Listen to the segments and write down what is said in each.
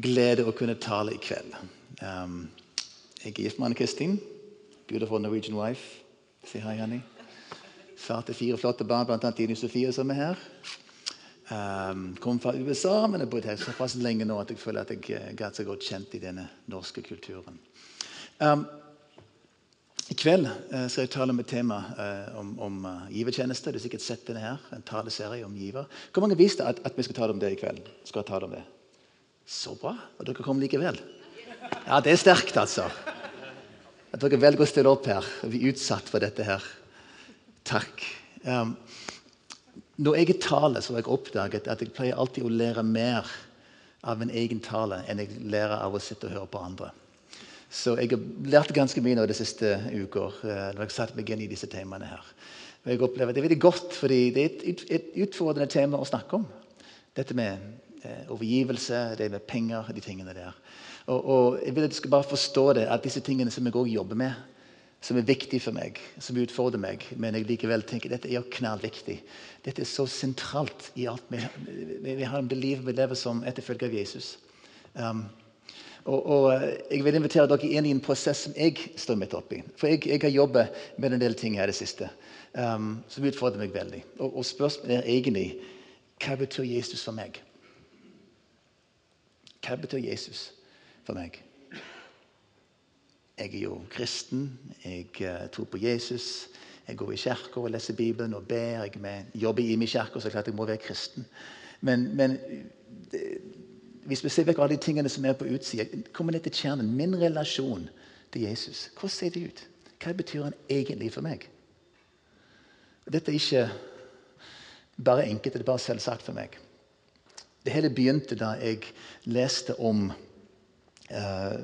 glede å kunne tale i kveld. Um, jeg er gift med Anne Kristin. Beautiful Norwegian wife. Si hei, Annie. Far til fire flotte barn, bl.a. Ine Sofie, som er her. Um, kom fra USA, men har bodd her såpass lenge nå at jeg føler at jeg ble så godt kjent i denne norske kulturen. Um, I kveld uh, skal jeg tale om et tema uh, om, om givertjeneste. Du har sikkert sett denne her, en taleserie om giver. Hvor mange visste at, at vi skal tale om det i kveld? Skal tale om det? Så bra. Og dere kom likevel. Ja, det er sterkt, altså. At dere velger å stille opp her og er utsatt for dette her. Takk. Um, når jeg taler, så har jeg oppdaget at jeg pleier alltid å lære mer av min egen tale enn jeg lærer av å sitte og høre på andre. Så jeg har lært ganske mye nå de siste uker når jeg satt meg inn i disse temaene. her. Og jeg opplever Det er veldig godt, fordi det er et, utfordrende tema å snakke om. Dette med eh, overgivelse, det med penger, de tingene der. Og, og, jeg vil at du skal bare forstå det, at disse tingene som jeg òg jobber med, som er viktige for meg, som utfordrer meg, men jeg likevel tenker dette er knallviktig. Dette er så sentralt i alt vi, vi har det livet vi lever som etterfølger av Jesus. Um, og, og, Jeg vil invitere dere inn i en prosess som jeg står midt oppi. For jeg, jeg har jobbet med en del ting her i det siste um, som utfordrer meg veldig. Og, og spørsmålet er egentlig hva betyr Jesus for meg? Hva betyr Jesus? for meg. Jeg er jo kristen. Jeg uh, tror på Jesus. Jeg går i kirka og leser Bibelen og ber. Jeg jobber i min kirke, så klart jeg må være kristen. Men, men det, hvis vi ser vekk alle de tingene som er på utsida, kommer ned til kjernen. Min relasjon til Jesus. Hvordan ser det ut? Hva betyr han egentlig for meg? Dette er ikke bare enkelt, det er bare selvsagt for meg. Det hele begynte da jeg leste om Eh,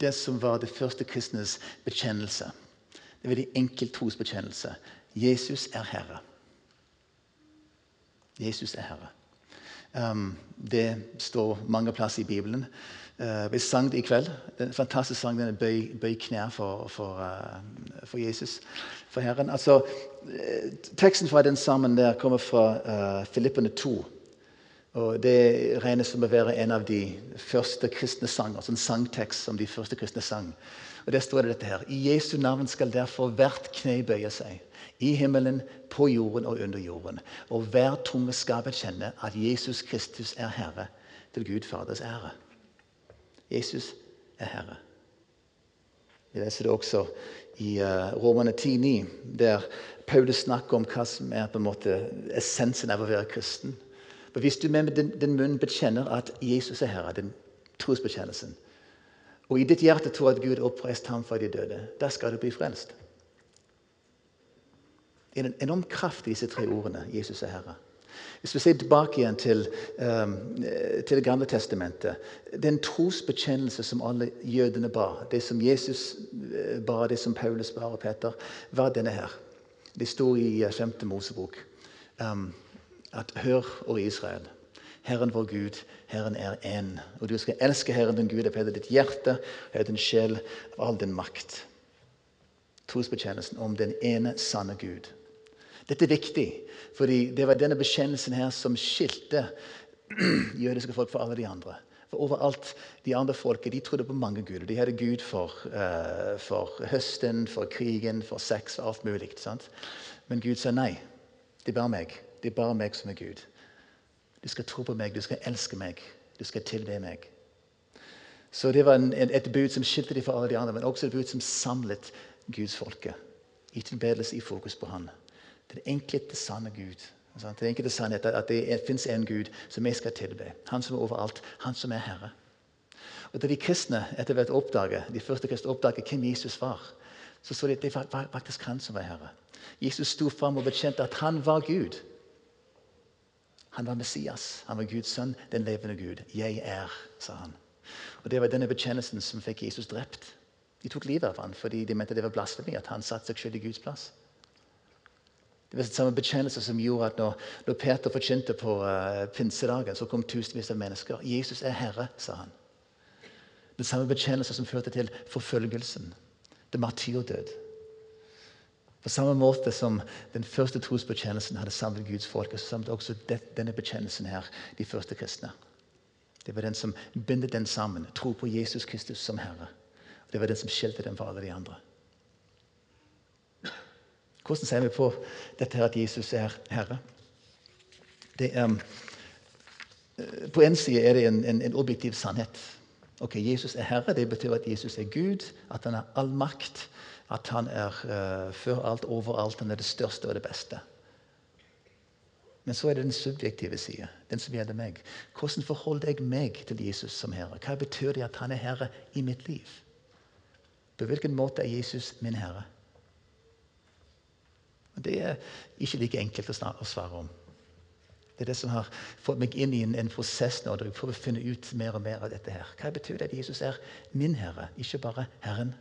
det som var det første kristnes bekjennelse. Det er veldig enkel trosbekjennelse. Jesus er Herre. Jesus er Herre. Um, det står mange plasser i Bibelen. Uh, vi sang det i kveld. En fantastisk sang. denne bøy, bøy knær for, for, uh, for, Jesus, for Herren. Altså, uh, teksten fra den sammen der kommer fra Filippene 2. Og Det regnes som å være en av de første kristne sanger, en sangtekst som de første kristne sang. Og Der står det dette her. I Jesu navn skal derfor hvert kne bøye seg. I himmelen, på jorden og under jorden. Og hver tunge skal bekjenne at Jesus Kristus er Herre, til Gud Faders ære. Jesus er Herre. Vi leser det også i uh, Romane 10,9, der Paulus snakker om hva som er på en måte essensen av å være kristen. For Hvis du med din, din munn bekjenner at Jesus er Herre, den trosbekjennelsen, og i ditt hjerte tror at Gud oppreiste ham fra de døde, da skal du bli frelst. Det er en enorm kraft i disse tre ordene 'Jesus er Herre'. Hvis vi ser tilbake igjen til, um, til Det gamle testamentet Den trosbekjennelse som alle jødene bar, det som Jesus eh, bar, det som Paulus bar og Peter, var denne her. Det står i 5. Eh, Mosebok. Um, at hør, og Israel. Herren vår Gud, Herren er én. Og du skal elske Herren din Gud av hele ditt hjerte, av din sjel, av all din makt. Trosbekjennelsen om den ene sanne Gud. Dette er viktig, fordi det var denne bekjennelsen her som skilte jødiske folk fra alle de andre. For overalt, De andre folket de trodde på mange guder. De hadde Gud for, uh, for høsten, for krigen, for sex, for alt mulig. Sant? Men Gud sa nei. Det er bare meg. Det er bare meg som er Gud. Du skal tro på meg, du skal elske meg, du skal tilbe meg. Så det var en, et bud som skilte dem fra alle de andre, men også et bud som samlet Guds folke i tilbedelse, i fokus på Han. Den enkelte sanne Gud. Sant? Den enkelte sannhet At det fins en Gud som vi skal tilbe. Han som er overalt. Han som er Herre. Og Da de kristne etter hvert oppdaget, de første kristne oppdaget hvem Jesus var, så så de at det var faktisk han som var Herre. Jesus sto fram og bekjente at han var Gud. Han var Messias. Han var Guds sønn, den levende Gud. 'Jeg er', sa han. Og Det var denne bekjennelsen som fikk Jesus drept. De tok livet av ham fordi de mente det var blasfemi at han satte seg selv i Guds plass. Det var samme bekjennelse som gjorde at når, når Peter forkynte på uh, pinsedagen, så kom tusenvis av mennesker. 'Jesus er Herre', sa han. Den samme bekjennelse som førte til forfølgelsen, det martyrdød. På samme måte som den første trosbekjennelsen hadde samlet Guds folk, så samlet også denne bekjennelsen her de første kristne. Det var den som bindet den sammen. Tro på Jesus Kristus som Herre. Det var den som skilte dem fra alle de andre. Hvordan ser vi på dette her at Jesus er Herre? Det er, eh, på en side er det en, en, en objektiv sannhet. Ok, Jesus er Herre. Det betyr at Jesus er Gud, at han har all makt. At han er uh, før alt, overalt. Han er det største og det beste. Men så er det den subjektive side, den som gjelder meg. Hvordan forholder jeg meg til Jesus som Herre? Hva betyr det at han er Herre i mitt liv? På hvilken måte er Jesus min Herre? Det er ikke like enkelt å svare om. Det er det som har fått meg inn i en, en prosess nå, for å finne ut mer og mer av dette. her. Hva betyr det at Jesus er min Herre, ikke bare Herren?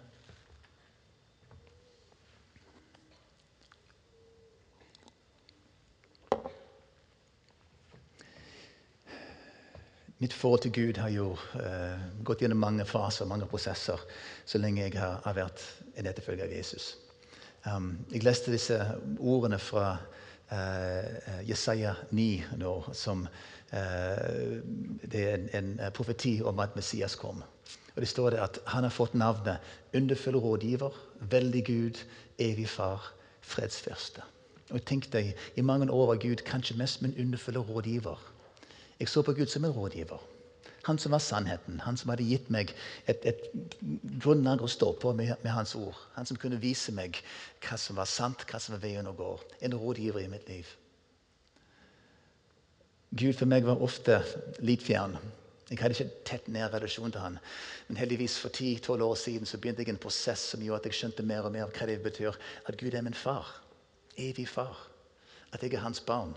Mitt forhold til Gud har jo uh, gått gjennom mange faser mange prosesser så lenge jeg har, har vært en etterfølger av Jesus. Um, jeg leste disse ordene fra uh, Jesaja 9 nå, som uh, Det er en, en, profeti om at Messias kom. Og Det står det at han har fått navnet underfull rådgiver, veldig Gud, evig far, fredsfyrste. Og tenk deg, I mange år var Gud kanskje mest min underfulle rådgiver. Jeg så på Gud som en rådgiver. Han som var sannheten. Han som hadde gitt meg et, et grunnlag å stå på med, med, hans ord. Han som kunne vise meg hva som var sant, hva som var veien å gå. En rådgiver i mitt liv. Gud for meg var ofte litt fjern. Jeg hadde ikke tett nær relasjon til han. Men heldigvis for 10-12 år siden så begynte jeg en prosess som gjorde at jeg skjønte mer og mer hva det betyr at Gud er min far. Evig far. At jeg er hans barn.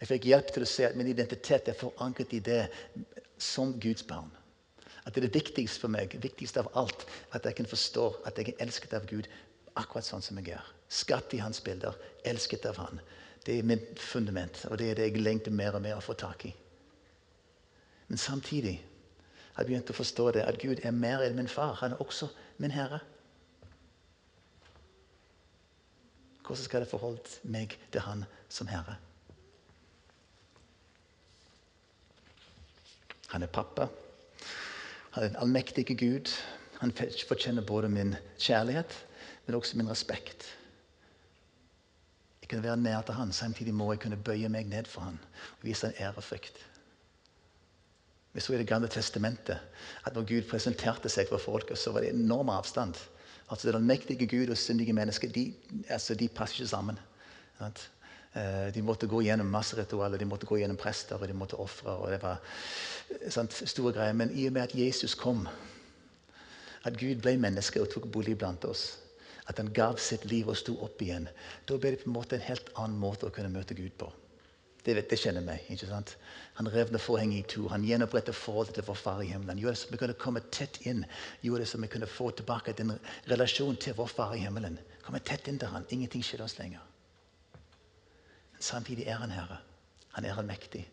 Jeg fikk hjelp til å se at min identitet er forankret i det som Guds barn. At det er det viktigste for meg, viktigst av alt, at jeg kan forstå at jeg er elsket av Gud akkurat sånn som jeg er. Skatt i hans bilder, elsket av han. Det er mitt fundament, og det er det jeg lengter mer og mer å få tak i. Men samtidig har jeg begynt å forstå det, at Gud er mer enn min far. Han er også min herre. Hvordan skal jeg forholde meg til han som herre? Han er pappa. Han er en allmektige Gud. Han fortjener både min kjærlighet, men også min respekt. Jeg kunne være nær til han, Samtidig må jeg kunne bøye meg ned for han og vise en ærefrykt. Vi så i Det gamle testamentet at når Gud presenterte seg for folket, så var det enorm avstand. Altså Den allmektige Gud og syndige mennesker de, altså, de passer ikke sammen. Eh, de måtte gå gjennom masse ritualer, de måtte gå gjennom prester og de måtte ofre. og det var eh, sant, store greier. Men i og med at Jesus kom, at Gud ble menneske og tok bolig blant oss, at han gav sitt liv og sto opp igjen, da ble det på en måte en helt annen måte å kunne møte Gud på. Det, det kjenner meg. ikke sant? Han revner forhenget i to. Han gjenoppretter forholdet til vår Far i himmelen. Gjorde det så vi kunne komme tett inn. Gjorde det så vi kunne få tilbake den relasjonen til vår Far i himmelen. Komme tett inn til han. Ingenting skiller oss lenger. Samtidig er han Herre. Han er allmektig.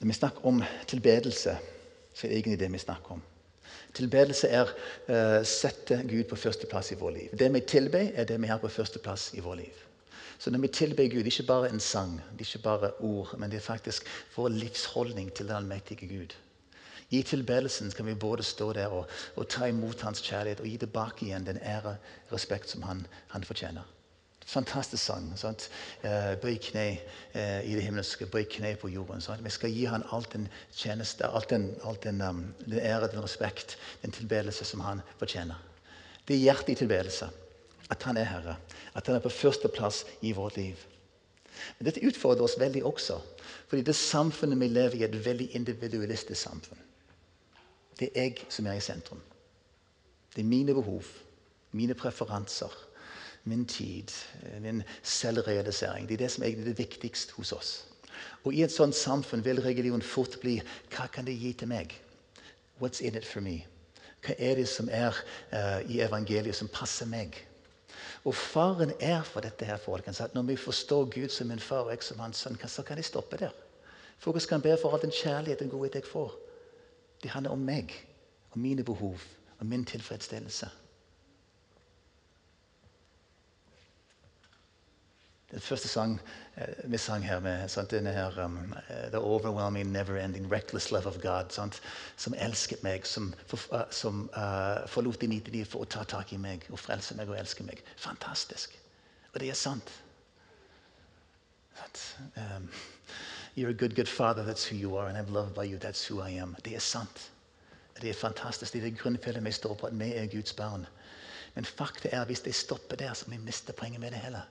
Når vi snakker om tilbedelse, så er det egentlig det vi snakker om. Tilbedelse er å uh, sette Gud på førsteplass i vår liv. Det vi tilber, er det vi har på førsteplass i vår liv. Så når vi tilber Gud, det er ikke bare en sang, det er ikke bare ord, men det er faktisk vår livsholdning til den allmektige Gud. I tilbedelsen kan vi både stå der og, og, ta imot hans kjærlighet og gi tilbake igjen den ære og respekt som han, han fortjener. Fantastisk sang. Sant? Eh, bøy kne eh, i det himmelske, bøy kne på jorden. Sant? Vi skal gi han alt den tjeneste, alt den, alt den, um, den ære, den respekt, den tilbedelse som han fortjener. Det er hjertet i tilbedelse. At han er Herre. At han er på førsteplass i vårt liv. Men dette utfordrer oss veldig også. Fordi det samfunnet vi lever i, er et veldig individualistisk samfunn. Det er jeg som er i sentrum. Det er mine behov, mine preferanser, min tid, min selvrealisering. Det er det som er det viktigste hos oss. Og I et sånt samfunn vil religion fort bli hva kan det gi til meg? What's in it for me? Hva er det som er uh, i evangeliet som passer meg? Og faren er for dette her, folkens, at når vi forstår Gud som min far og jeg som hans sønn, så kan jeg stoppe der. For jeg kan be for all den kjærligheten og godhet jeg får. Det handler om meg, om mine behov, om min tilfredsstillelse. Den første sang eh, vi sang her med sant, denne her, um, eh, The overwhelming, never-ending, reckless love of God. Sant, som elsket meg, som, for, uh, som uh, forlot de 99 for å ta tak i meg og frelse meg og elske meg. Fantastisk. Og det er sant. sant? Um, You're a good, good father. That's who you are. And I'm loved by you. That's who I am. Det er sant. Det er fantastisk. Det er grunnfjellet vi står på, at vi er Guds barn. Men fakta er hvis det stopper der, så vi mister poenget med det hele.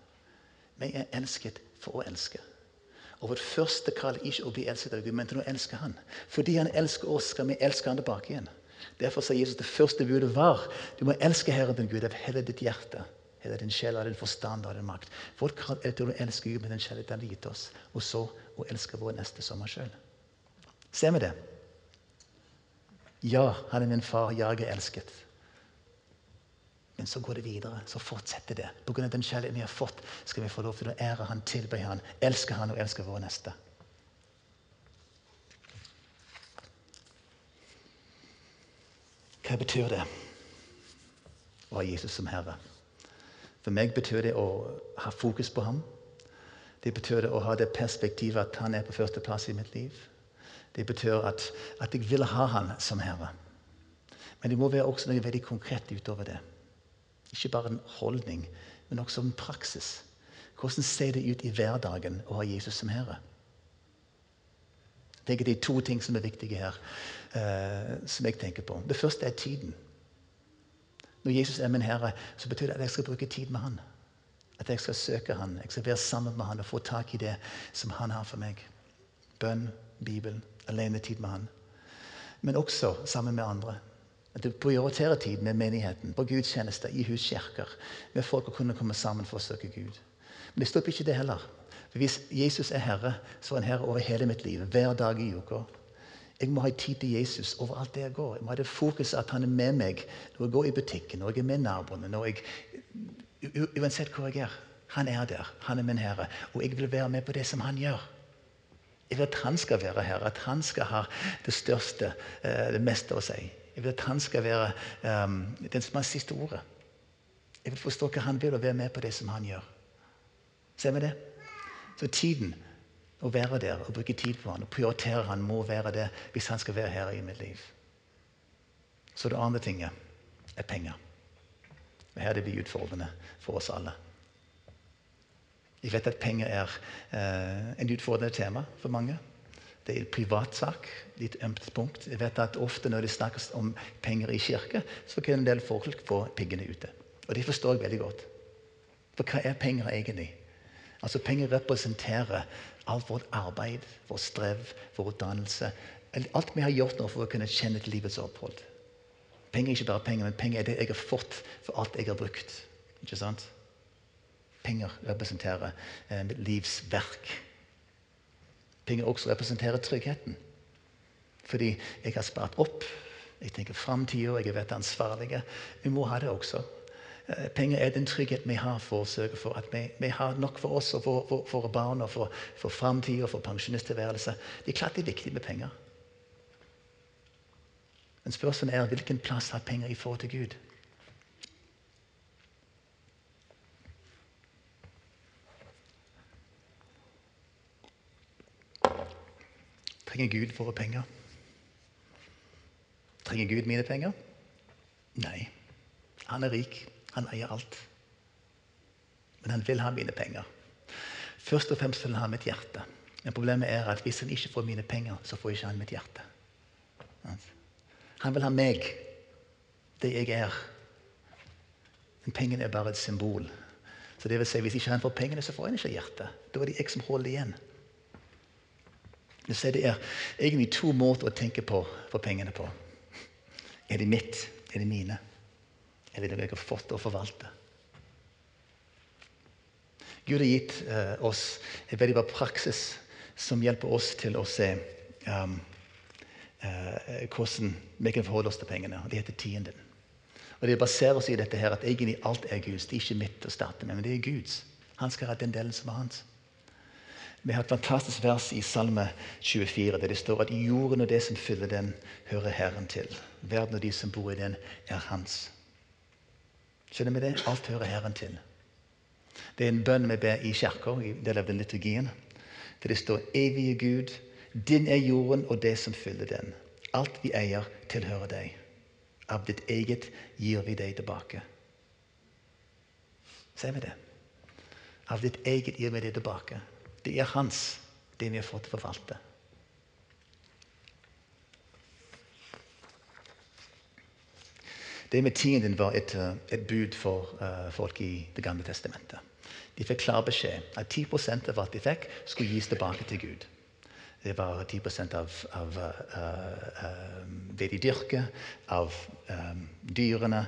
Vi er elsket for å elske. Og Vårt første kall er ikke å bli elsket av Gud, men til å elske Han. Fordi Han elsker oss, skal vi elske Han tilbake igjen. Derfor sa Jesus det første budet var du må elske Herren din Gud av hele ditt hjerte, hele din sjel, av din forstand og din makt. Folk har er til å elske Gud med den kjærligheten Han har gitt oss, og så å elske vår neste som oss sjøl. Ser vi det? Ja, han er min far. Jeg er elsket. Men så går det videre. Så fortsetter det. Pga. den kjærligheten vi har fått, skal vi få lov til å ære han, tilbe han, elske han og elske vår neste. Hva betyr det å ha Jesus som Herre? For meg betyr det å ha fokus på ham. Det betyr det å ha det perspektivet at han er på førsteplass i mitt liv. Det betyr at, at jeg vil ha han som Herre. Men det må være også noe veldig konkret utover det. Ikke bare en holdning, men også en praksis. Hvordan ser det ut i hverdagen å ha Jesus som Herre? Jeg tenker Det er to ting som er viktige her, eh, som jeg tenker på. Det første er tiden. Når Jesus er min Herre, så betyr det at jeg skal bruke tid med Han. At jeg skal søke Han, jeg skal være sammen med Han og få tak i det som Han har for meg. Bønn, Bibelen, alenetid med Han. Men også sammen med andre. At du prioriterer tid med menigheten, på gudstjenester, i huskirker. Med folk å kunne komme sammen for å søke Gud. Men det stopper ikke det heller. For Hvis Jesus er Herre, så er han Herre over hele mitt liv. Hver dag i uka. Jeg må ha tid til Jesus overalt der jeg går. Jeg må ha det fokuset at han er med meg når jeg går i butikken, når jeg er med naboene. når jeg, Uansett hvor jeg er. Han er der. Han er min Herre. Og jeg vil være med på det som han gjør. Jeg vil at han skal være Herre, at han skal ha det største, eh, det meste å si. Jeg vil at han skal være um, den som har siste ordet. Jeg vil forstå hva han vil, og være med på det som han gjør. Ser vi det? Så tiden å være der og bruke tid på han og prioritere han må være det hvis han skal være her i mitt liv. Så det andre tinget er penger. Og Her det blir utfordrende for oss alle. Jeg vet at penger er eh, en utfordrende tema for mange. Det er en privatsak, litt ømt punkt. Jeg vet at Ofte når det snakkes om penger i kirke, så kan en del folk få piggene ute. Og det forstår jeg veldig godt. For hva er penger egentlig? Altså Penger representerer alt vårt arbeid, vår strev, vår utdannelse. Alt vi har gjort nå for å kunne kjenne til livets opphold. Penger er ikke bare penger, men penger er det jeg har fått for alt jeg har brukt. Ikke sant? Penger representerer eh, mitt livs verk. Penger også representerer tryggheten. Fordi jeg har spart opp, jeg tenker framtida, jeg vært ansvarlig. Vi må ha det også. Eh, penger er den trygghet vi har for å sørge for at vi, vi har nok for oss og for, for, for barn og for, for framtida og for pensjonisttilværelse. Det er klart det er viktig med penger. Men spørsmålet er hvilken plass har penger i forhold til Gud? Trenger Gud våre penger? Trenger Gud mine penger? Nei. Han er rik. Han eier alt. Men han vil ha mine penger. Først og fremst vil han ha mitt hjerte. Men problemet er at hvis han ikke får mine penger, så får ikke han mitt hjerte. Han vil ha meg, det jeg er. Men pengene er bare et symbol. Så det vil si, Hvis ikke han får pengene, så får han ikke hjertet. Da er det jeg som holder igjen. Det er egentlig to måter å tenke på for pengene på. Er de mitt? Er de mine? Er det det jeg har fått å forvalte? Gud har gitt uh, oss en veldig bra praksis som hjelper oss til å se um, uh, hvordan vi kan forholde oss til pengene. Det heter tienden. Og Det baserer seg i dette her at egentlig alt er Guds. Det er ikke mitt å starte med, men det er Guds. Han skal ha den delen som er hans. Vi har et fantastisk vers i Salme 24 der det står at jorden og det som fyller den, hører Herren til. Verden og de som bor i den, er hans. Skjønner vi det? Alt hører Herren til. Det er en bønn vi ber i kirka, del av den liturgien. Der det står 'Evige Gud, din er jorden og det som fyller den'. Alt vi eier, tilhører deg. Av ditt eget gir vi deg tilbake. Ser vi det? Av ditt eget gir vi deg tilbake. Det er hans, det vi har fått forvalte. Det med tienden var et, eh, et bud for uh, folk i Det gamle testamentet. De fikk klar beskjed at 10% av alt de fikk, skulle gis tilbake til Gud. Det var 10 av, av uh, uh, det de dyrker, av um, dyrene,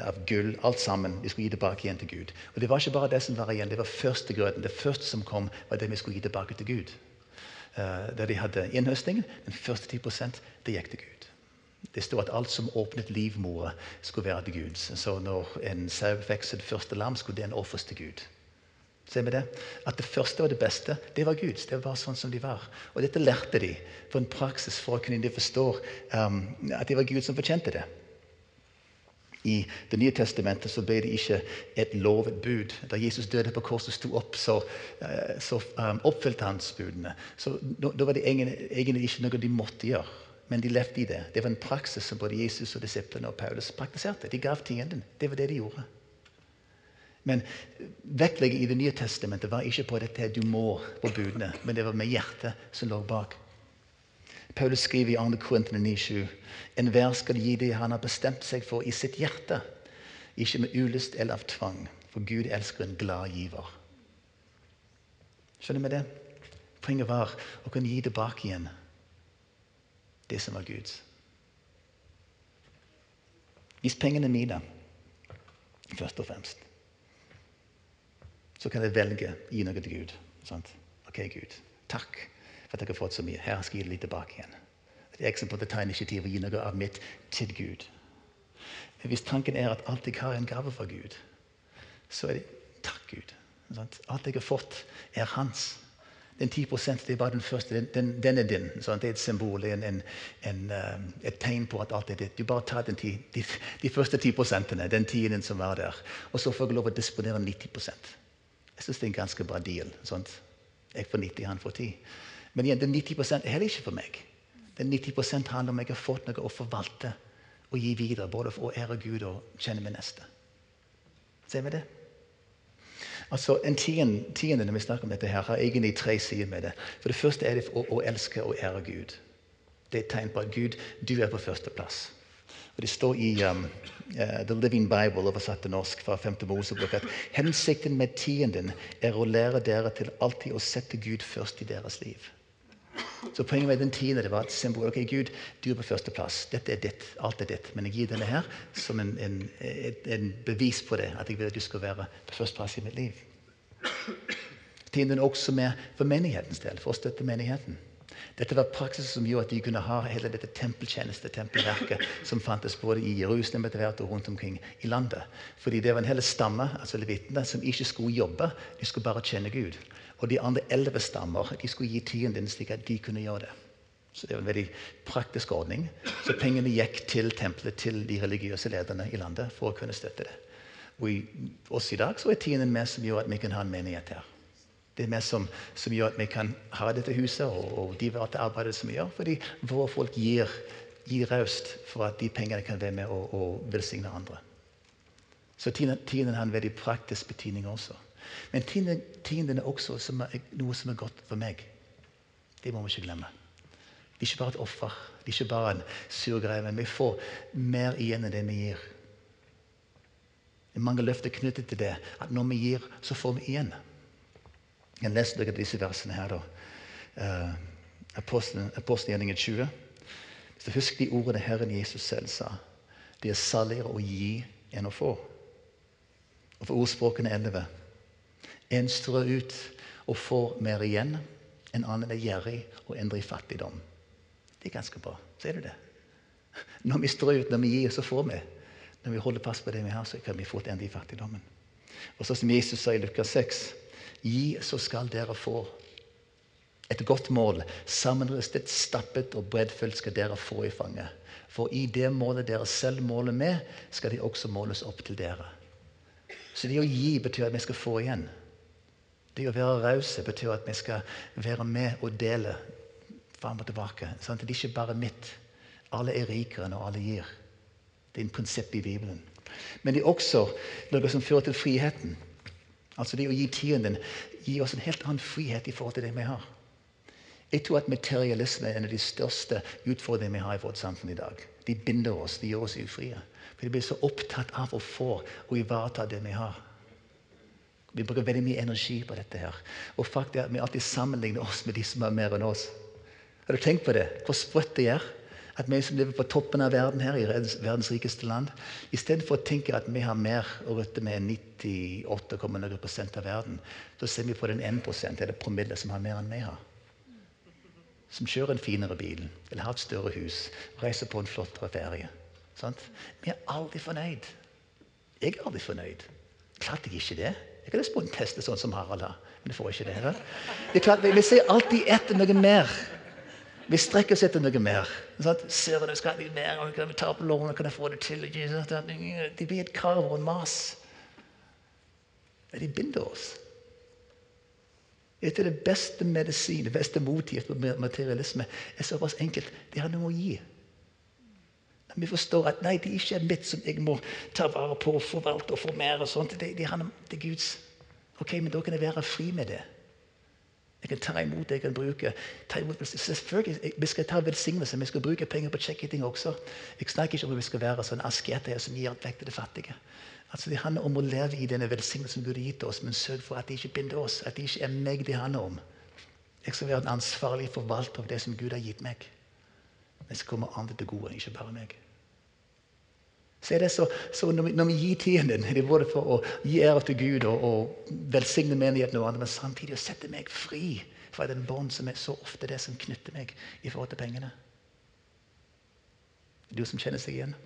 av gull. Alt sammen. De skulle gi tilbake igjen til Gud. Og Det var ikke bare det som var igjen, det var førstegrøten. Det første som kom, var det vi skulle gi tilbake til Gud. Der de hadde innhøstingen, den første 10% det gikk til Gud. Det står at alt som åpnet livmora, skulle være til Gud. Så når en sau fikk sitt første lam, skulle den ofres til Gud. Ser vi det? At det første og det beste, det var Guds. Det var sånn som de var. Og dette lærte de for en praksis for å kunne de forstå um, at det var Gud som fortjente det. I Det nye testamentet så ble det ikke et lov, et bud. Da Jesus døde på korset og sto opp, så, uh, så um, oppfylte han budene. Så Da var det egentlig ikke noe de måtte gjøre. Men de levde i det. Det var en praksis som både Jesus og disiplene og Paulus praktiserte. De gav tienden. Det var det de gjorde. Men vektlegget i Det nye testamentet var ikke på dette du må på budene, men det var med hjertet som lå bak. Paulus skriver i 2. Korintene 9,7.: Enhver skal gi det han har bestemt seg for i sitt hjerte, ikke med ulyst eller av tvang, for Gud elsker en glad giver. Skjønner vi det? Poenget var å kunne gi tilbake igjen det som var Guds. Hvis pengene er mine, først og fremst, så kan jeg velge å gi noe til Gud. Sant? Ok, Gud, takk for at jeg har fått så mye. Her skal jeg gi litt tilbake igjen. Det er jeg som ta initiativ og gi noe av mitt til Gud. Men hvis tanken er at alt jeg har, er en gave fra Gud, så er det takk, Gud. Sant? Alt jeg har fått, er hans. Den 10 det er bare den første. Den, den, den er din. Sånn? Det er et symbol, en, en, en, eh, et tegn på at alt er ditt. Du bare tar ti, de, de, første 10% den tiden som var der. Og så får jeg lov å disponere 90 Jeg syns det er en ganske bra deal. Sånn. Jeg får 90, han får 10. Men igjen, den 90% er heller ikke for meg. Den 90 handler om jeg har fått noe å forvalte og gi videre. Både for å ære Gud og kjenne min neste. Ser vi det? Altså, En tiende, når vi snakker om dette her, har egentlig tre sider med det. For Det første er det å, å elske og ære Gud. Det er et tegn på at Gud, du er på førsteplass. Og Det står i um, uh, The Living Bible, oversatt til norsk fra 5. Mosebok, at hensikten med tienden er å lære dere til alltid å sette Gud først i deres liv. Så Poenget med den tiende var et symbol. ok, Gud, du er på førsteplass. Dette er ditt. Alt er ditt. Men jeg gir denne her som en, en, en bevis på det. At jeg vil at du skal være på førsteplass i mitt liv. Tienden er også med for menighetens del, for å støtte menigheten. Dette var praksis som gjorde at de kunne ha hele dette tempeltjeneste, tempelverket, som fantes både i Jerusalem etter hvert og rundt omkring i landet. Fordi det var en hel stamme altså levitene, som ikke skulle jobbe, de skulle bare kjenne Gud. Og de andre elleve stammer de skulle gi tienden slik at de kunne gjøre det. Så det var en veldig praktisk ordning. Så pengene gikk til tempelet, til de religiøse lederne i landet for å kunne støtte det. Og i også i dag så er tienden med som gjør at vi kan ha en menighet her. Det er mer som, som gjør at vi kan ha dette huset og, og de arbeidet som vi gjør, fordi våre folk gir, gir raust for at de pengene kan være med og, og velsigne andre. Så tienden har en veldig praktisk betydning også. Men tienden er også noe som er godt for meg. Det må vi ikke glemme. Det er ikke bare et offer. Det er ikke bare en surgreve. Vi får mer igjen enn det vi gir. Det er mange løfter knyttet til det. At når vi gir, så får vi igjen. Jeg leser dere disse versene her. da. Uh, Apostelgjerningen 20. Hvis du husker de ordene Herren Jesus selv sa. Det er saligere å gi enn å få. Og for ordspråkene 11. En strør ut og får mer igjen. En annen er gjerrig og endrer i fattigdom. Det er ganske bra. Ser du det? Når vi strør ut, når vi gir, så får vi. Når vi holder fast på det vi har, så kan vi få et ende i fattigdommen. Og så som Jesus sa i Lukas 6.: Gi, så skal dere få. Et godt mål, sammenristet, stappet og breddfullt skal dere få i fanget. For i det målet dere selv måler med, skal de også måles opp til dere. Så det å gi betyr at vi skal få igjen. Det å være rause betyr at vi skal være med og dele fram og tilbake. Sant? Det er ikke bare mitt. Alle er rikere når alle gir. Det er en prinsipp i Bibelen. Men det er også noe som fører til friheten. Altså Det å gi tienden gir oss en helt annen frihet i forhold til det vi har. Jeg tror at materialisme er en av de største utfordringene vi har i vårt samfunn i dag. De binder oss, de gjør oss ufrie. For de blir så opptatt av å få og ivareta det vi har. Vi bruker veldig mye energi på dette. her. Og faktisk er at vi alltid sammenligner oss med de som har mer enn oss. Har du tenkt på det? Hvor sprøtt det er? At vi som lever på toppen av verden her, i verdens rikeste land, istedenfor å tenke at vi har mer å rutte med enn 98,9 prosent av verden, så ser vi på den 1% eller promille som har mer enn vi har. Som kjører en finere bil, eller har et større hus, reiser på en flottere ferie. Sant? Vi er aldri fornøyd. Jeg er aldri fornøyd. Klart jeg ikke det. Jeg en test sånn som Harald har, men jeg får ikke det. det er klart, vi ser alltid etter noe mer. Vi strekker oss etter noe mer. Sant? Ser du, skal jeg mer, kan vi ta opp lånet, kan jeg få det til? Det blir et krav og en mas. Men de binder oss. Etter det beste medisin, det beste motgift på materialisme er såpass enkelt. Det har noe å gi. Vi forstår at nei, det er ikke mitt som jeg må ta vare på og forvalte og få mer. og sånt. Det, det, det er Guds. Ok, Men da kan jeg være fri med det. Jeg kan ta imot det jeg kan bruke. Selvfølgelig, Vi skal ta velsignelse, vi skal bruke penger på kjekke også. Jeg snakker ikke om at vi skal være sånn asketer som gir alt vekk til det fattige. Altså Det handler om å leve i denne velsignelsen Gud har gitt oss, men sørg for at det ikke binder oss. At det ikke er meg det handler om. Jeg skal være en ansvarlig forvalter av det som Gud har gitt meg. Men så kommer andre til gode, ikke bare meg. Så er det så, så når, vi, når, vi, gir tiden, det er både for å gi ære til Gud og, og velsigne menigheten, og andre, men samtidig å sette meg fri fra den bånd som er så ofte det som knytter meg i forhold til pengene. Du som kjenner seg igjen?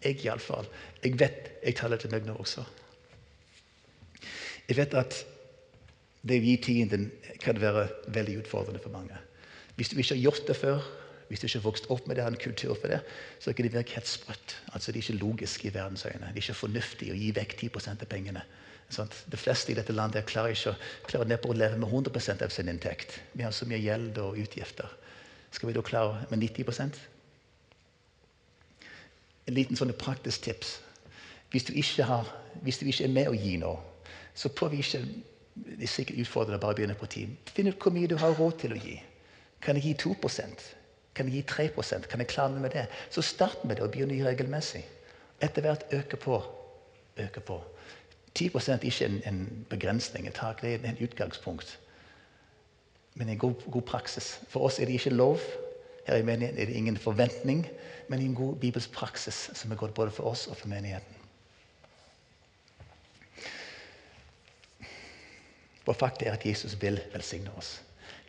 Jeg iallfall. Jeg vet jeg taler til meg nå også. Jeg vet at det å gi tienden kan være veldig utfordrende for mange. Hvis du ikke har gjort det før, hvis du ikke har vokst opp med det, har en kultur for det, så kan det virke helt sprøtt. Altså, det er ikke logisk i verdens øyne. Det er ikke fornuftig å gi vekk 10% av pengene. Sånn? De fleste i dette landet klarer ikke klarer neppe å leve med 100% av sin inntekt. Vi har så mye gjeld og utgifter. Skal vi da klare med 90 En liten sånn praktisk tips. Hvis du, har, hvis du ikke, er med å gi nå, så prøv ikke Det er sikkert utfordrende bare begynne på tid. Finn ut hvor mye du har råd til å gi. Kan jeg gi 2 kan jeg gi 3% Kan jeg klare meg med det? Så start med det og begynn å gi regelmessig. Etter hvert øke på. Øke på. 10 er ikke en, en begrensning, et tak. Det er et utgangspunkt. Men en god, god, praksis. For oss er det ikke lov. Her i menigheten er det ingen forventning, men en god bibelsk praksis som er godt både for oss og for menigheten. For fakta er at Jesus vil velsigne oss.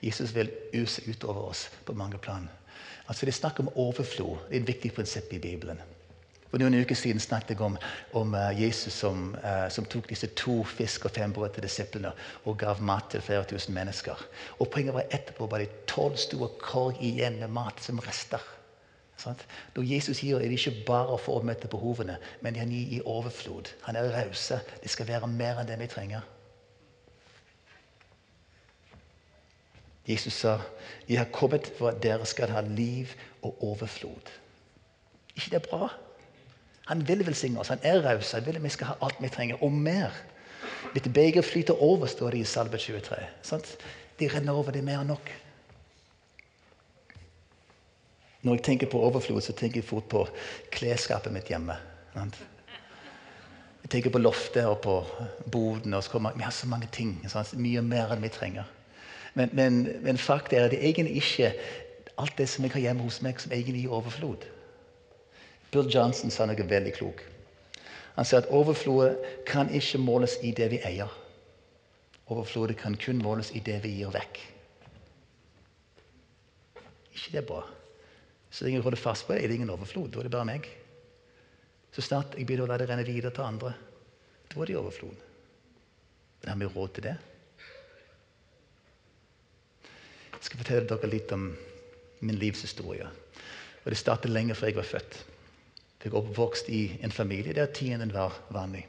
Jesus vil use utover oss på mange plan. Altså Det er snakk om overflod. Det er et viktig prinsipp i Bibelen. For noen uker siden snakket jeg om, om uh, Jesus som, uh, som, tok disse to fisk og fem brød til disiplene og gav mat til flere tusen mennesker. Og Poenget var etterpå var det tolv store korg igjen med mat som rester. Sånn? Når Jesus gir, er det ikke bare for å møte behovene, men han gir i overflod. Han er rause. Det skal være mer enn det vi trenger. Jesus sa, 'Jeg har kommet for at dere skal ha liv og overflod'. ikke det er bra? Han vil velsigne oss. Han er raus. Han vil at vi skal ha alt vi trenger, og mer. Dette beger flyter over, står det i Salve 23. Sant? De renner over. Det er mer enn nok. Når jeg tenker på overflod, så tenker jeg fort på klesskapet mitt hjemme. Sant? Jeg tenker på loftet og på boden. Og så kommer, vi har så mange ting. Sant? Mye mer enn vi trenger. Men, men, men fakta er at det egentlig ikke alt det som jeg har hjemme hos meg, som egentlig gir overflod. Bill Johnson sa noe veldig klok. Han sa at overflodet kan ikke måles i det vi eier. Overflodet kan kun måles i det vi gir vekk. ikke det er bra? Så lenge jeg holder fast på det, er det ingen overflod. Da er det bare meg. Så snart jeg begynner å la det renne videre til andre, da er det overflod. Men har vi råd til det? Jeg skal fortelle dere litt om min livshistorie. Og Det startet lenge før jeg var født. Jeg er oppvokst i en familie der tienden var vanlig.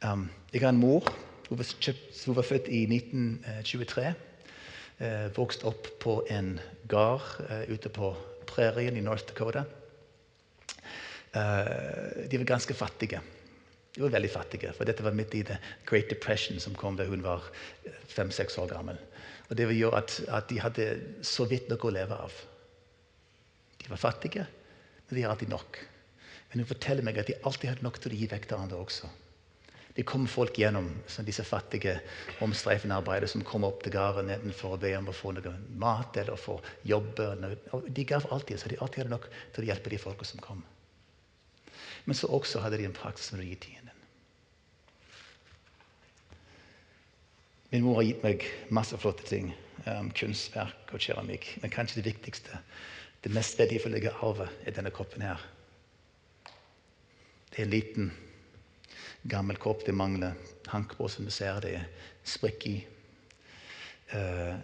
Um, jeg har en mor. Hun var, kjøpt, hun var født i 1923. Uh, vokst opp på en gard uh, ute på prærien i North Dakota. Uh, de var ganske fattige. De var veldig fattige, for dette var midt i The Great Depression, som kom da hun var fem-seks år gammel. Og Det gjorde at, at, de hadde så vidt noe å leve av. De var fattige, men de alltid nok. Men hun forteller meg at de alltid hadde nok til å gi vekk til andre også. Det kom folk gjennom, disse fattige, omstreifende arbeidere som kom opp til gården enten for å be om å få noe mat eller få jobbe. De gav alltid, så de alltid hadde nok til å hjelpe de folka som kom. Men så også hadde de en praksis med å gi tienden. Min mor har gitt meg masse flotte ting. Um, kunstverk og keramikk. Men kanskje det viktigste, det mest verdifulle arvet, er denne koppen her. Det er en liten gammel kopp. Det mangler hank på, som du ser. Det er sprekk i. Uh,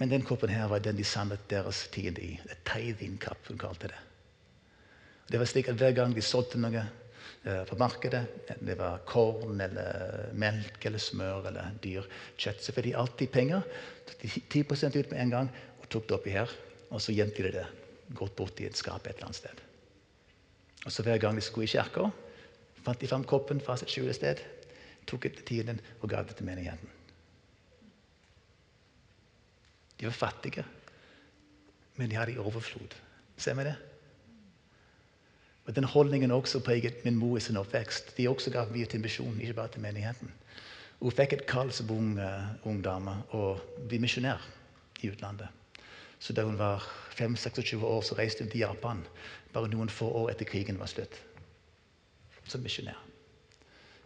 men den koppen her var den de samlet deres tiende i. Et tithing-kapp, hun kalte det. Det var slik at Hver gang de solgte noe uh, på markedet, det var korn eller melk eller smør eller dyr kjøtt, så fikk de alltid penger. Tok de 10% ut med en gang og tok det oppi her. Og så gjemte de det godt borti et skap et eller annet sted. Og så Hver gang de skulle i kirka, fant de fram koppen fra sitt skjulested, tok etter tiden og ga det til menigheten. De var fattige, men de hadde i overflod. Ser vi det? Og Den holdningen også preget min mor i sin oppvekst. De også ga mye til misjonen, ikke bare til menigheten. Hun fikk et kall som ung, uh, ung dame å bli misjonær i utlandet. Så Da hun var 5-26 år, så reiste hun til Japan bare noen få år etter krigen var slutt som misjonær.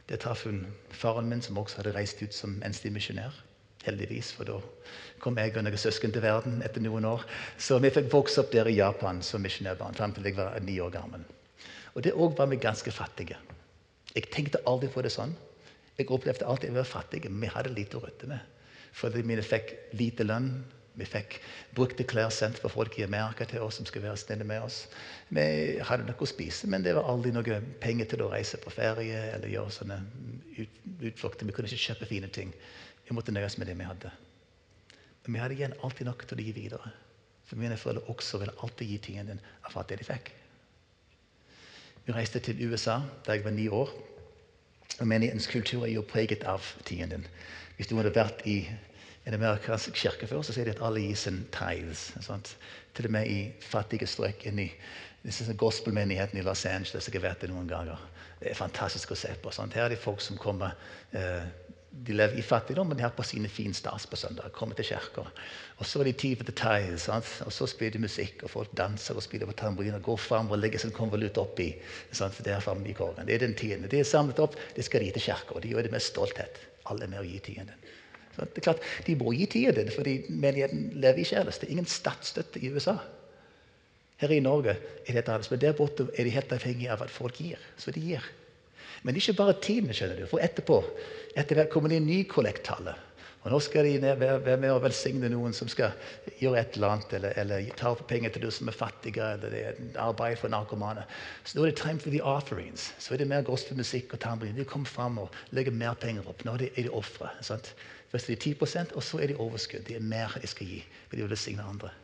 Der traff hun faren min, som også hadde reist ut som enslig misjonær. Heldigvis, for da kom jeg og noen søsken til verden etter noen år. Så vi fikk vokse opp der i Japan som misjonærbarn fram til jeg var ni år gammel. Og det òg var vi ganske fattige. Jeg tenkte aldri på det sånn. Jeg opplevde alltid var fattige, men vi hadde lite å rutte med. Fordi vi fikk lite lønn, vi fikk brukte klær sendt fra folk i Amerika til oss som skulle være snille med oss. Vi hadde noe å spise, men det var aldri noe penger til å reise på ferie eller gjøre sånne ut, utflukter. Vi kunne ikke kjøpe fine ting. Vi måtte nøye oss med det vi hadde. Men vi hadde igjen alltid nok til å gi videre. For mine foreldre også ville alltid gi tienden av fattige det de fikk. Vi reiste til USA da jeg var ni år. Og Menighetens kultur er jo preget av tienden. Hvis du hadde vært i en amerikansk kirke før, så sier de at alle gir sin tithes. Sant? Til og med i fattige strøk inni gospelmenigheten i Los Angeles. Jeg har vært det noen ganger. Det er fantastisk å se på. Sant? Her er det folk som kommer eh, de lever i fattigdom, men de har på sine fin stas på søndag. Kommer til kirka. Og så er det tid for the Sant? Og så spiller de musikk, og folk danser og spiller på tamburin og går fram og legger sin konvolutt oppi. Sant? Det er i kåren. Det er den tiden. Det er samlet opp, det skal de til kirka. Og de gjør det med stolthet. Alle er med å gi tienden. Det er klart, De må gi tiden, fordi menigheten lever i kjærlighet. Det er ingen statsstøtte i USA. Her i Norge er det et annet, men der borte er de helt avhengig av at folk gir. Så de gir. Men ikke bare teamet, skjønner du. For etterpå etter hvert kommer det en ny kollekttale. Og nå skal de være med å velsigne noen som skal gjøre et eller annet, eller, eller ta penger til de som er fattige, eller det er arbeid for narkomane. Så nå er det time for the offerings. Så er det mer gospelmusikk og tambrin. De kommer fram og legger mer penger opp. Nå er er ofre. Først er de 10% og så er de overskudd. Det er mer de skal gi. For de vil velsigne andre.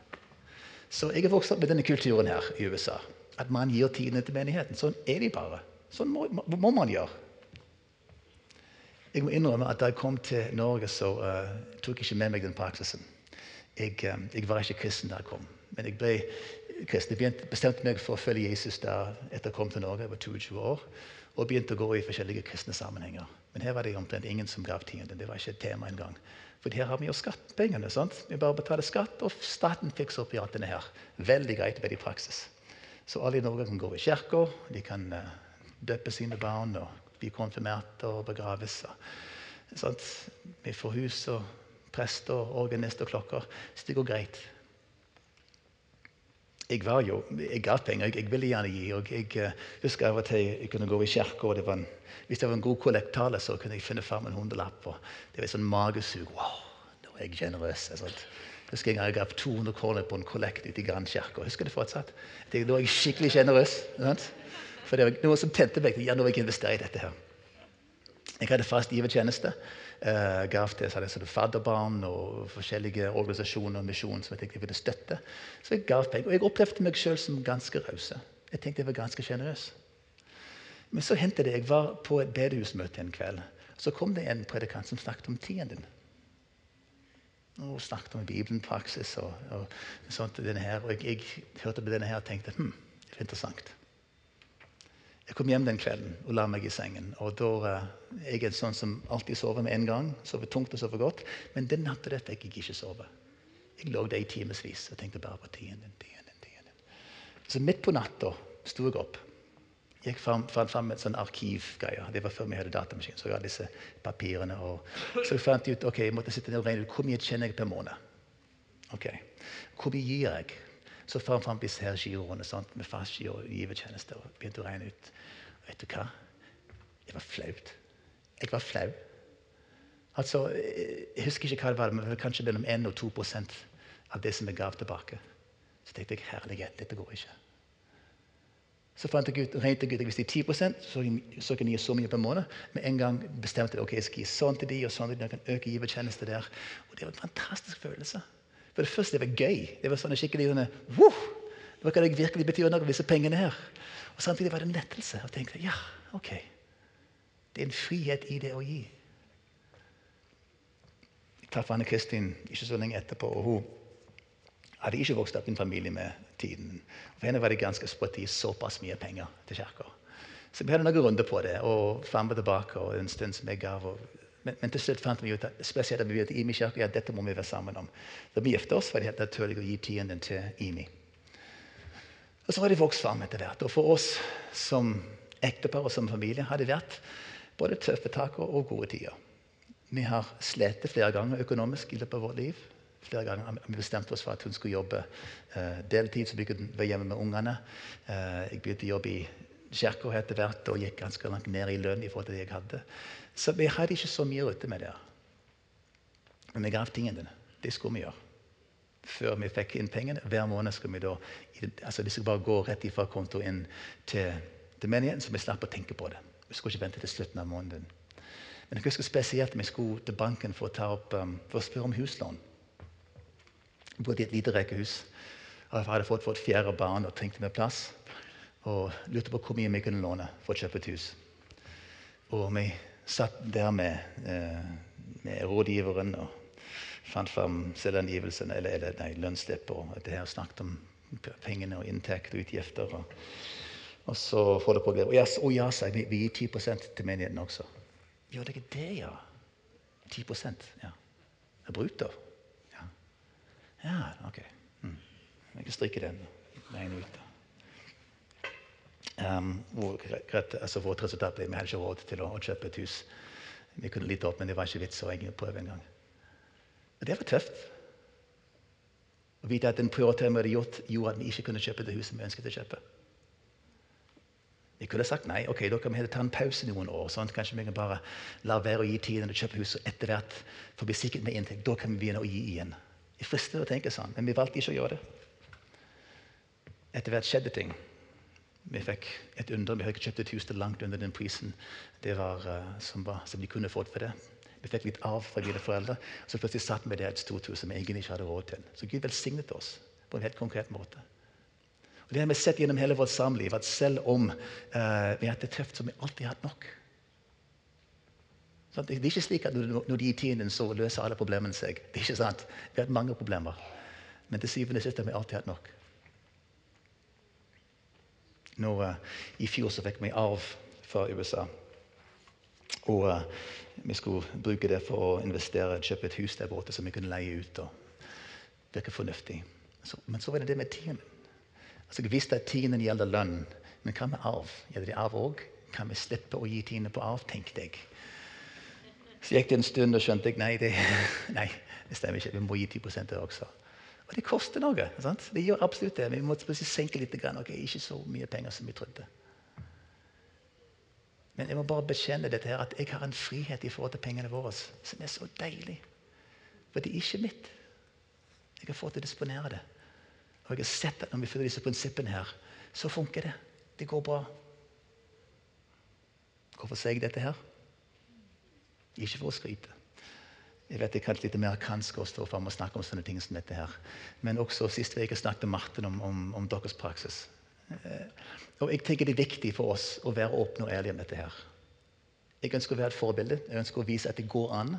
Så jeg er vokst opp med denne kulturen her i USA. At man gir tidene til menigheten. Sånn er de bare. Sånn må, må man gjøre. Jeg må innrømme at da jeg kom til Norge, så uh, tok jeg ikke med meg den praksisen. Jeg, um, jeg, var ikke kristen da jeg kom. Men jeg ble kristen. Jeg bestemte meg for å følge Jesus da etter jeg kom til Norge. Jeg var 22 år og begynte å gå i forskjellige kristne sammenhenger. Men her var det omtrent ingen som gav tienden. Det var ikke et tema engang. For her har vi jo skattepengene. sant? Vi bare betaler skatt, og staten fikser opp i alt denne her. Veldig greit, veldig praksis. Så alle i Norge kan gå i kirka, de kan uh, døpe sine barn og bli konfirmert og begraves. Sånn. Vi får hus og prester, organist og klokker. Så det går greit jeg var jo, jeg ga penger. Jeg, jeg, ville gjerne gi. og Jeg uh, husker av og til jeg kunne gå i kirka, og hvis det var en god kollektale, så kunne jeg finne fram en hundrelapp. og Det var et sånn magesug. Wow, nå er jeg generøs. Jeg en gang jeg ga 200 kroner på en kollekt ute i Grandkirka. Husker det fortsatt? Da er jeg skikkelig sjenerøs. For det var noe som tente meg. Ja, nå vil jeg investere i dette her. Jeg hadde fast givertjeneste. Uh, gav til så hadde fadderbarn og forskjellige organisasjoner og misjon som jeg tenkte jeg ville støtte. Så jeg gav penger. Og jeg opplevde meg sjøl som ganske raus. Jeg tenkte jeg var ganske sjenerøs. Men så hendte det jeg var på et bedehusmøte en kveld. Så kom det en predikant som snakket om tienden. Og snakket om Bibelen, praksis og, og sånt. Denne her, og jeg, jeg, hørte på denne her og tenkte hm, det er interessant. Jeg kom hjem den kvelden og la meg i sengen. og da, er Jeg en sånn som alltid sover med en gang. Sover tungt og sover godt. Men den natta der fikk jeg ikke sove. Jeg lå der i timevis og tenkte bare på tiden, tiden, tiden. Så midt på natta sto jeg opp. Jeg fant fram et sånn arkivgreier. Det var før vi hadde datamaskin. Så jeg hadde disse papirene. Og så jeg fant ut ok, jeg måtte sitte ned og regne ut hvor mye tjener jeg per måned. Ok, Hvor mye gir jeg? Så fant jeg fram her med fasci og givertjeneste. Og begynte å regne ut. Og vet du hva? Det var flaut. Jeg var flau. Altså, Jeg husker ikke hva det var, men kanskje mellom 1 og 2% av det som jeg gav tilbake. Så tenkte jeg herlighet, dette går ikke. Så fant jeg ut, regnet jeg ut de er 10 så, så kan de gi så mye per måned. Med en gang bestemte jeg ok, jeg skal gi sånn til de og sånn til de, jeg kan øke givertjeneste der. Og Det var en fantastisk følelse. For det første det var gøy. Det var sånn skikkelig sånne, wow! Det var hva det virkelig betyr noe, disse pengene her. Og Samtidig var det en lettelse. Og tenkte ja, ok. Det er en frihet i det å gi. Jeg traff Anne Kristin ikke så lenge etterpå. og hun hadde ikke vokst opp i en familie med tiden. For henne var det ganske sprøtt å gi såpass mye penger til kirka. Så vi hadde noen runder på det, og fram og tilbake. og en stund som jeg gav. Og, men, men, til slutt fant vi ut at spesielt at vi vet, Imi kirke, ja, dette må vi være sammen om. Da vi giftet oss, var det helt naturlig å gi tienden til Imi. Og Så har de vokst fram etter hvert. Og for oss som ektepar og som familie har det vært både tøffe tak og gode tider. Vi har slitt flere ganger økonomisk i løpet av vårt liv flere ganger har vi bestemt oss for at hun skulle jobbe eh, deltid. så vi kunne være hjemme med ungene. Eh, jeg begynte å jobbe i kirka etter hvert og gikk ganske langt ned i lønn. i forhold til det jeg hadde. Så vi hadde ikke så mye rutte med det. Men vi gav tingene. Det skulle vi gjøre. Før vi fikk inn pengene. Hver måned skulle vi da altså Det skulle bare gå rett ifra konto inn til, til menigheten, så vi slapp å tenke på det. Vi skulle ikke vente til slutten av måneden. Men jeg husker spesielt vi skulle til banken for å, opp, um, for å spørre om huslån. Jeg bodde i et lite rekehus. Jeg hadde fått vårt fjerde barn og trengte mer plass. Og lurte på hvor mye vi kunne låne for å kjøpe et hus. Og vi satt der med, eh, med rådgiveren og fant fram selvangivelsen, eller, eller nei, lønnsslipp og det her snakket om pengene og inntekt og utgifter. Og, og så får det på å Og ja, ja sa jeg, vi gir 10% til menigheten også. Gjør det ikke det, ja? 10% ja. Det er bruto. Ja, ok. Mm. Jeg kan strikke den veien ut. Um, hvor, altså vårt resultat ble Vi hadde ikke råd til å, å, kjøpe et hus. Vi kunne lite opp, men det var ikke vits å prøve engang. Det var tøft. Å vite at den prioriteringen vi hadde gjort, gjorde at vi ikke kunne kjøpe det huset vi ønsket å kjøpe. Vi kunne sagt nei. ok, Da kan vi ta en pause noen år. sånn Kanskje vi kan bare la være å gi tiden og kjøpe huset etter hvert. For å bli sikkert med inntekt. Da kan vi begynne å gi igjen. Det frister å tenke sånn, men vi valgte ikke å gjøre det. Etter hvert skjedde ting. Vi fikk et under. Vi fikk kjøpt et hus til langt under den prisen var, uh, som, var, som, de kunne fått for det. Vi fikk litt av fra mine foreldre. Så plutselig satt vi der et stort hus som vi egentlig ikke hadde råd til. Så Gud velsignet oss på en helt konkret måte. Og Det har vi sett gjennom hele vårt samliv, at selv om uh, vi har hatt så har vi alltid hatt nok. Det er ikke slik at når de gir tiden, så løser alle problemene seg. Det er ikke sant. Vi har hatt mange problemer. Men til syvende og sist har vi alltid hatt nok. Nå, uh, I fjor så fikk vi arv fra USA. Og uh, vi skulle bruke det for å investere, kjøpe et hus der borte som vi kunne leie ut. og virke fornuftig. Så, men så var det det med tienden. Altså, jeg visste at tienden gjelder lønn. Men hva med arv? Gjelder det arv òg? Kan vi slippe å gi tiende på arv, tenkte jeg. Så gikk det en stund, og skjønte jeg nei, det, nei, det stemmer ikke. Vi må gi 10 der også. Og det koster noe. Sant? Det gjør absolutt det. Vi må senke litt. Okay, Ikke så mye penger som vi trodde. Men jeg må bare bekjenne dette her, at jeg har en frihet i forhold til pengene våre som er så deilig. For det er ikke mitt. Jeg har fått å disponere det. Og jeg har sett at når vi følger disse prinsippene her, så funker det. Det går bra. Hvorfor sier jeg dette her? Ikke for å skryte. Jeg vet det er kanskje litt amerikansk å stå fram og snakke om sånne ting som dette her. Men også sist uke snakket Martin om, om, om deres praksis. Eh, og jeg tenker Det er viktig for oss å være åpne og ærlige om dette. her. Jeg ønsker å være et forbilde. Jeg ønsker å vise at det går an.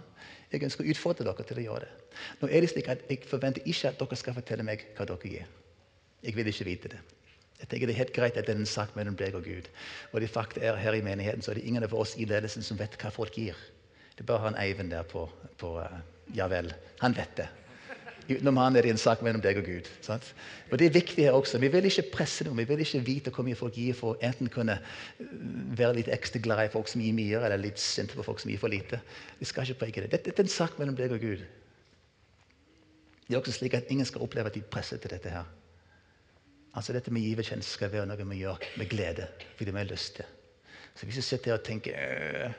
Jeg ønsker å utfordre dere til å gjøre det. Nå er det slik at Jeg forventer ikke at dere skal fortelle meg hva dere gir. Jeg vil ikke vite det. Jeg tenker Det er helt greit at det er en sak mellom deg og Gud. Og de fakta er Her i menigheten så er det ingen av oss i ledelsen som vet hva folk gir. Det er bare han Eivind der på, på uh, Ja vel. Han vet det. Utenom han er det en sak mellom deg og Gud. Sant? Og Det er viktig her også. Vi vil ikke presse noe. Vi vil ikke vite hvor mye folk gir for enten kunne eh, være litt ekstra glad i folk som gir mye, eller litt sinte på folk som gir for lite. Vi skal ikke preke det. Dette er en sak mellom deg og Gud. Det er også slik at ingen skal oppleve at de presser til dette her. Altså Dette med givertjeneste skal være noe vi gjør med glede, fordi vi har lyst til. Så hvis du sitter her og tenker øh,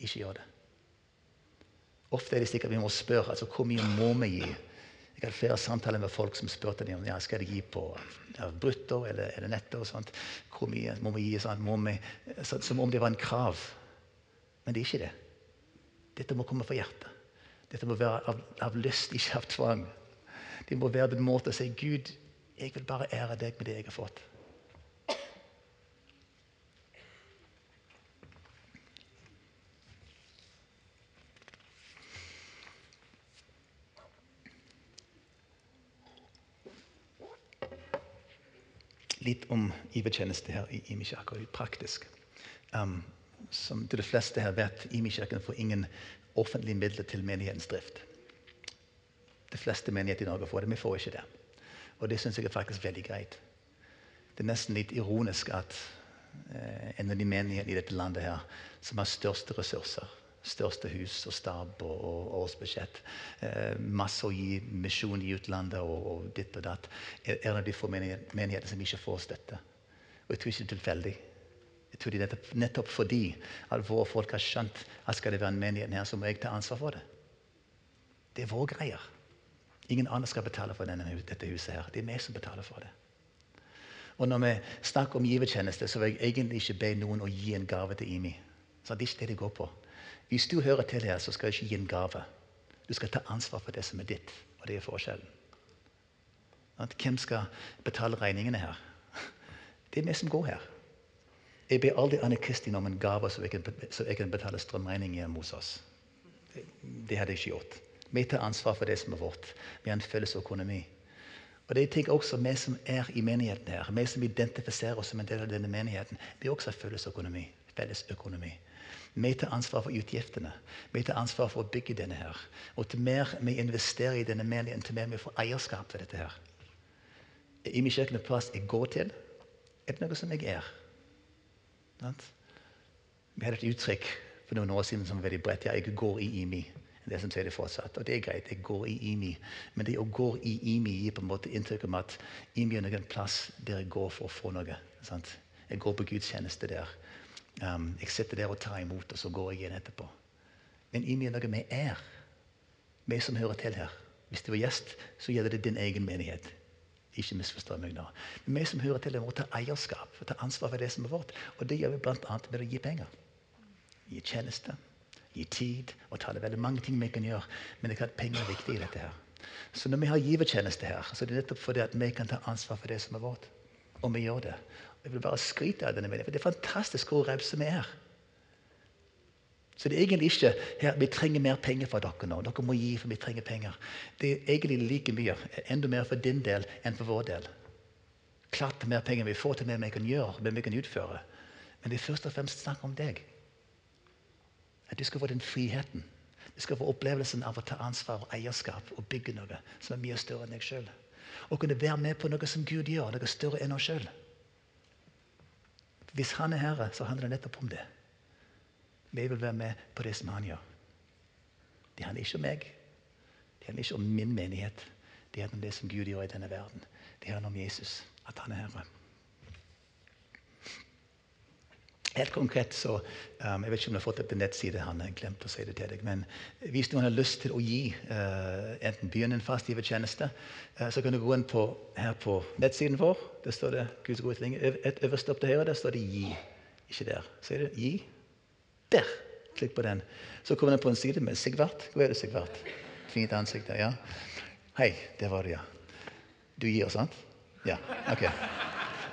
Ikke gjør det. Ofte er det slik at vi må spørre altså hvor mye må vi gi. Jeg hadde flere samtaler med folk som spurte om ja, skal de gi på ja, brutto eller, eller netto. og sånt. Hvor mye må vi gi? Sånn, må vi, så, som om det var en krav. Men det er ikke det. Dette må komme fra hjertet. Dette må være av, av lyst, ikke av tvang. Det må være den måten å si Gud, jeg vil bare ære deg med det jeg har fått. Litt om IV-tjeneste her i Imi-kirka, litt praktisk. Um, som de fleste her vet, Imi-kirken får ingen offentlige midler til menighetens drift. De fleste menigheter i Norge får det, vi får ikke det. Og det syns jeg er faktisk veldig greit. Det er nesten litt ironisk at eh, en av de menighetene i dette landet her som har største ressurser, største hus og stab og, og årsbudsjett. Eh, masse å gi misjon i utlandet og, og, ditt og datt. Er en av de få menigheter som ikke får støtte. Og jeg tror ikke det er tilfeldig. Jeg tror det er nettopp, fordi at våre folk har skjønt at skal det være en menighet her, så må jeg ta ansvar for det. Det er våre greier. Ingen andre skal betale for denne, dette huset. her. Det er vi som betaler for det. Og Når vi snakker om givertjeneste, så vil jeg egentlig ikke be noen å gi en gave til IMI. Så det er ikke det det går på. Hvis du hører til her, så skal du ikke gi en gave. Du skal ta ansvar for det som er ditt, og det er forskjellen. Hvem skal betale regningene her? Det er vi som går her. Jeg ber aldri Anne Kristin om en gave så jeg kan, så jeg kan betale strømregningen hjemme hos oss. Det, det hadde jeg ikke gjort. Vi tar ansvar for det som er vårt. Vi har en felles økonomi. Og det tenker også Vi som er i menigheten her, vi som identifiserer oss som en del av denne menigheten, vi også har felles økonomi. Felles økonomi. Vi tar ansvar for utgiftene. Vi tar ansvar for å bygge denne her. Og til mer vi investerer i denne menigheten, til mer vi får eierskap til dette her. I min kirke er plass jeg går til, er det noe som jeg er. Vi hadde et uttrykk for noen år siden som var veldig bredt. Ja, jeg går i IMI. Det som sier det fortsatt. Og det er greit, jeg går i IMI. Men det å gå i IMI gir på en måte inntrykk om at IMI er noen plass der jeg går for å få noe. Sant? Jeg går på gudstjeneste der. Um, jeg sitter der og tar imot, og så går jeg igjen etterpå. Men i mye noe vi er, vi som hører til her. Hvis du er gjest, så gjelder det din egen menighet. Ikke misforstå meg nå. Men vi som hører til, må ta eierskap og ta ansvar for det som er vårt. Og det gjør vi bl.a. med å gi penger. Gi tjeneste, gi tid og ta det veldig mange ting vi kan gjøre. Men det er klart penger er viktig i dette her. Så når vi har givertjeneste her, så er det nettopp fordi at vi kan ta ansvar for det som er vårt. Og vi gjør det. Jeg vil bare skryte av denne meningen, for det er fantastisk hvor rause vi er. Så det er egentlig ikke her, vi trenger mer penger fra dere nå. Dere må gi, for vi trenger penger. Det er egentlig like mye, enda mer for din del enn for vår del. Klart er mer penger vi får til mer vi kan gjøre, mer vi kan utføre. Men det er først og fremst snakk om deg. At du skal få den friheten. Du skal få opplevelsen av å ta ansvar og eierskap og bygge noe som er mye større enn deg sjøl. Og kunne være med på noe som Gud gjør, noe større enn oss sjøl. Hvis han er herre, så handler det nettopp om det. Vi vil være med på det som han gjør. Det handler ikke om meg. Det handler ikke om min menighet. Det handler om det som Gud gjør i denne verden. Det handler om Jesus, at han er herre. Helt konkret så um, Jeg vet ikke om du har fått det på nettside. Han har glemt å si det til deg. Men hvis noen har lyst til å gi uh, enten byen en fastgivertjeneste, uh, så kan du gå inn på, her på nettsiden vår. Der står det Guds gode ting. Øverst opp til høyre der står det 'gi'. Ikke der. Sier du 'gi'? Der. Klikk på den. Så kommer den på en side med Sigvart. Hvor er det, Sigvart? Fint ansikt der, ja. Hei, der var det, ja. Du gir, sant? Ja, ok.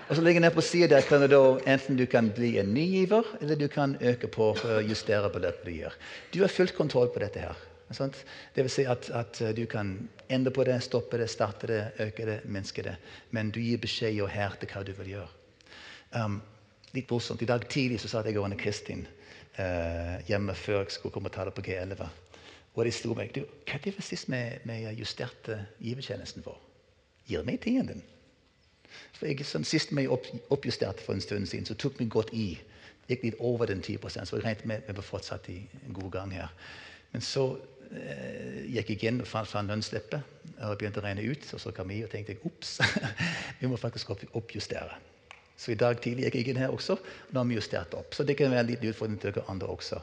Og så ligger ned på sida der kan du da, enten du kan bli en ny giver, eller du kan øke på justere beløpet du gir. Du har fullt kontroll på dette her. Sant? Det vil si at, at du kan endre på det, stoppe det, starte det, øke det, minske det. Men du gir beskjed og her til hva du vil gjøre. Um, litt morsomt. I dag tidlig så satt jeg og Kristin uh, hjemme før jeg skulle komme og ta det på G11. Og de slo meg du, Hva er det sist vi, justerte givertjenesten vår? Gir meg tiden din? For jeg, som Sist vi opp, oppjusterte for en stund siden, så tok vi godt i. Gikk litt over den 10% så jeg regnet med vi var fortsatt i en god gang her. Men så eh, gikk jeg inn og fant fra lønnsleppet og begynte å regne ut. Og så kom jeg og tenkte ops, vi må faktisk opp, oppjustere. Så i dag tidlig gikk jeg inn her også, og nå har vi justert opp. Så det kan være en liten utfordring til dere andre også.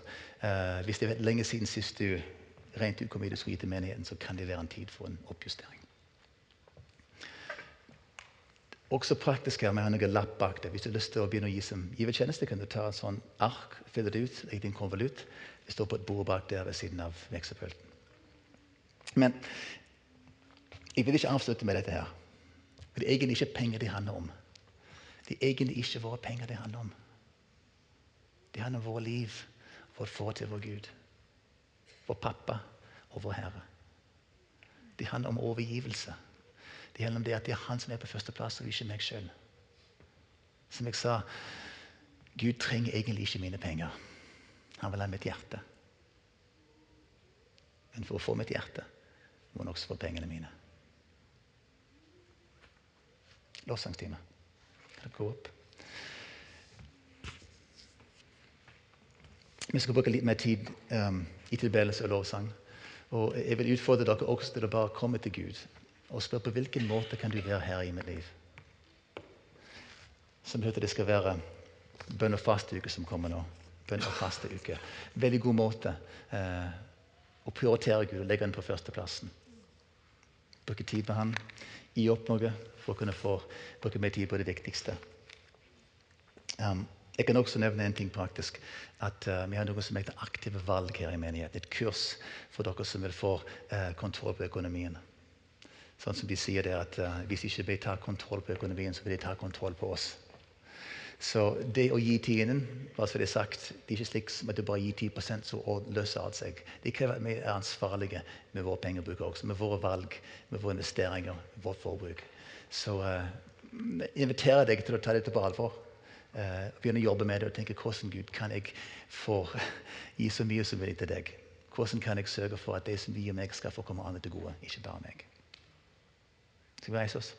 Eh, hvis det er lenge siden sist du regnet ut kom mye du skulle gi til menigheten, så kan det være en tid for en oppjustering. Også praktisk her, Vi har noen lapp bak det. Hvis du har lyst til å begynne å gi som givertjeneste, kan du ta et sånn ark, fylle det ut, legge din konvolutt. Det står på et bord bak der ved siden av veksepulten. Men jeg vil ikke avslutte med dette her. Det er egentlig ikke penger det handler om. Det er egentlig ikke våre penger det handler om. Det handler om våre liv, vårt forhold til vår Gud, vår pappa og vår Herre. Det handler om overgivelse. Det handler om det at det er han som er på førsteplass, og ikke meg sjøl. Som jeg sa, Gud trenger egentlig ikke mine penger. Han vil ha mitt hjerte. Men for å få mitt hjerte må han også få pengene mine. Lovsangstime. Kan gå opp? Vi skal bruke litt mer tid um, i tilbedelse og lovsang. Og jeg vil utfordre dere også til å bare komme til Gud og spør på hvilken måte kan du være her i mitt liv. Som hørte det skal være bønn- og fasteuke som kommer nå. Bønn- og fasteuke. Veldig god måte eh, å prioritere Gud og legge Han på førsteplassen. Bruke tid med ham, Gi opp noe for å kunne få bruke mer tid på det viktigste. Um, jeg kan også nevne en ting praktisk. At uh, Vi har noe som heter aktive valg her i menigheten. Et kurs for dere som vil få uh, kontroll på økonomien. Sånn som de sier det at uh, Hvis ikke vi tar kontroll på økonomien, så vil de ta kontroll på oss. Så det å gi tienden bare så det er sagt, det er ikke slik at du bare gir 10 så løser alt seg. Det krever at vi er ansvarlige med vår pengebruk også. Med våre valg, med våre investeringer, vårt forbruk. Så uh, inviterer deg til å ta dette på alvor. Uh, begynne å jobbe med det og tenke hvordan Gud kan jeg få gi så mye som mulig til deg. Hvordan kan jeg sørge for at det som gir meg, skal få komme andre til gode, ikke bare meg. Skal vi reise oss?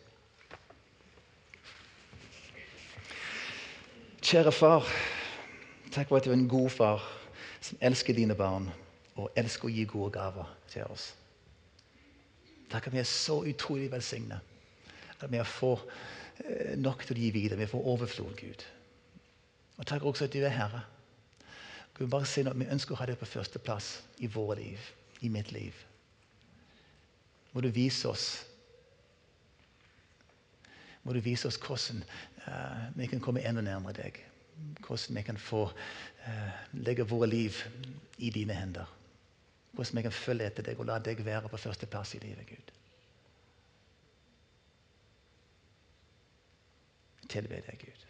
Kjære far, takk for at du er en god far som elsker dine barn og elsker å gi gode gaver til oss. Takk at vi er så utrolig velsignet. At vi får eh, nok til å gi videre. Vi får overflod, Gud. Og takk også at du er Herre. Gud, bare si at Vi ønsker å ha deg på førsteplass i vårt liv, i mitt liv. Må du vise oss må du vise oss hvordan uh, vi kan komme enda nærmere deg. Hvordan vi kan få uh, legge våre liv i dine hender. Hvordan vi kan følge etter deg og la deg være på førsteplass i livet, Gud. Tilbe deg, Gud.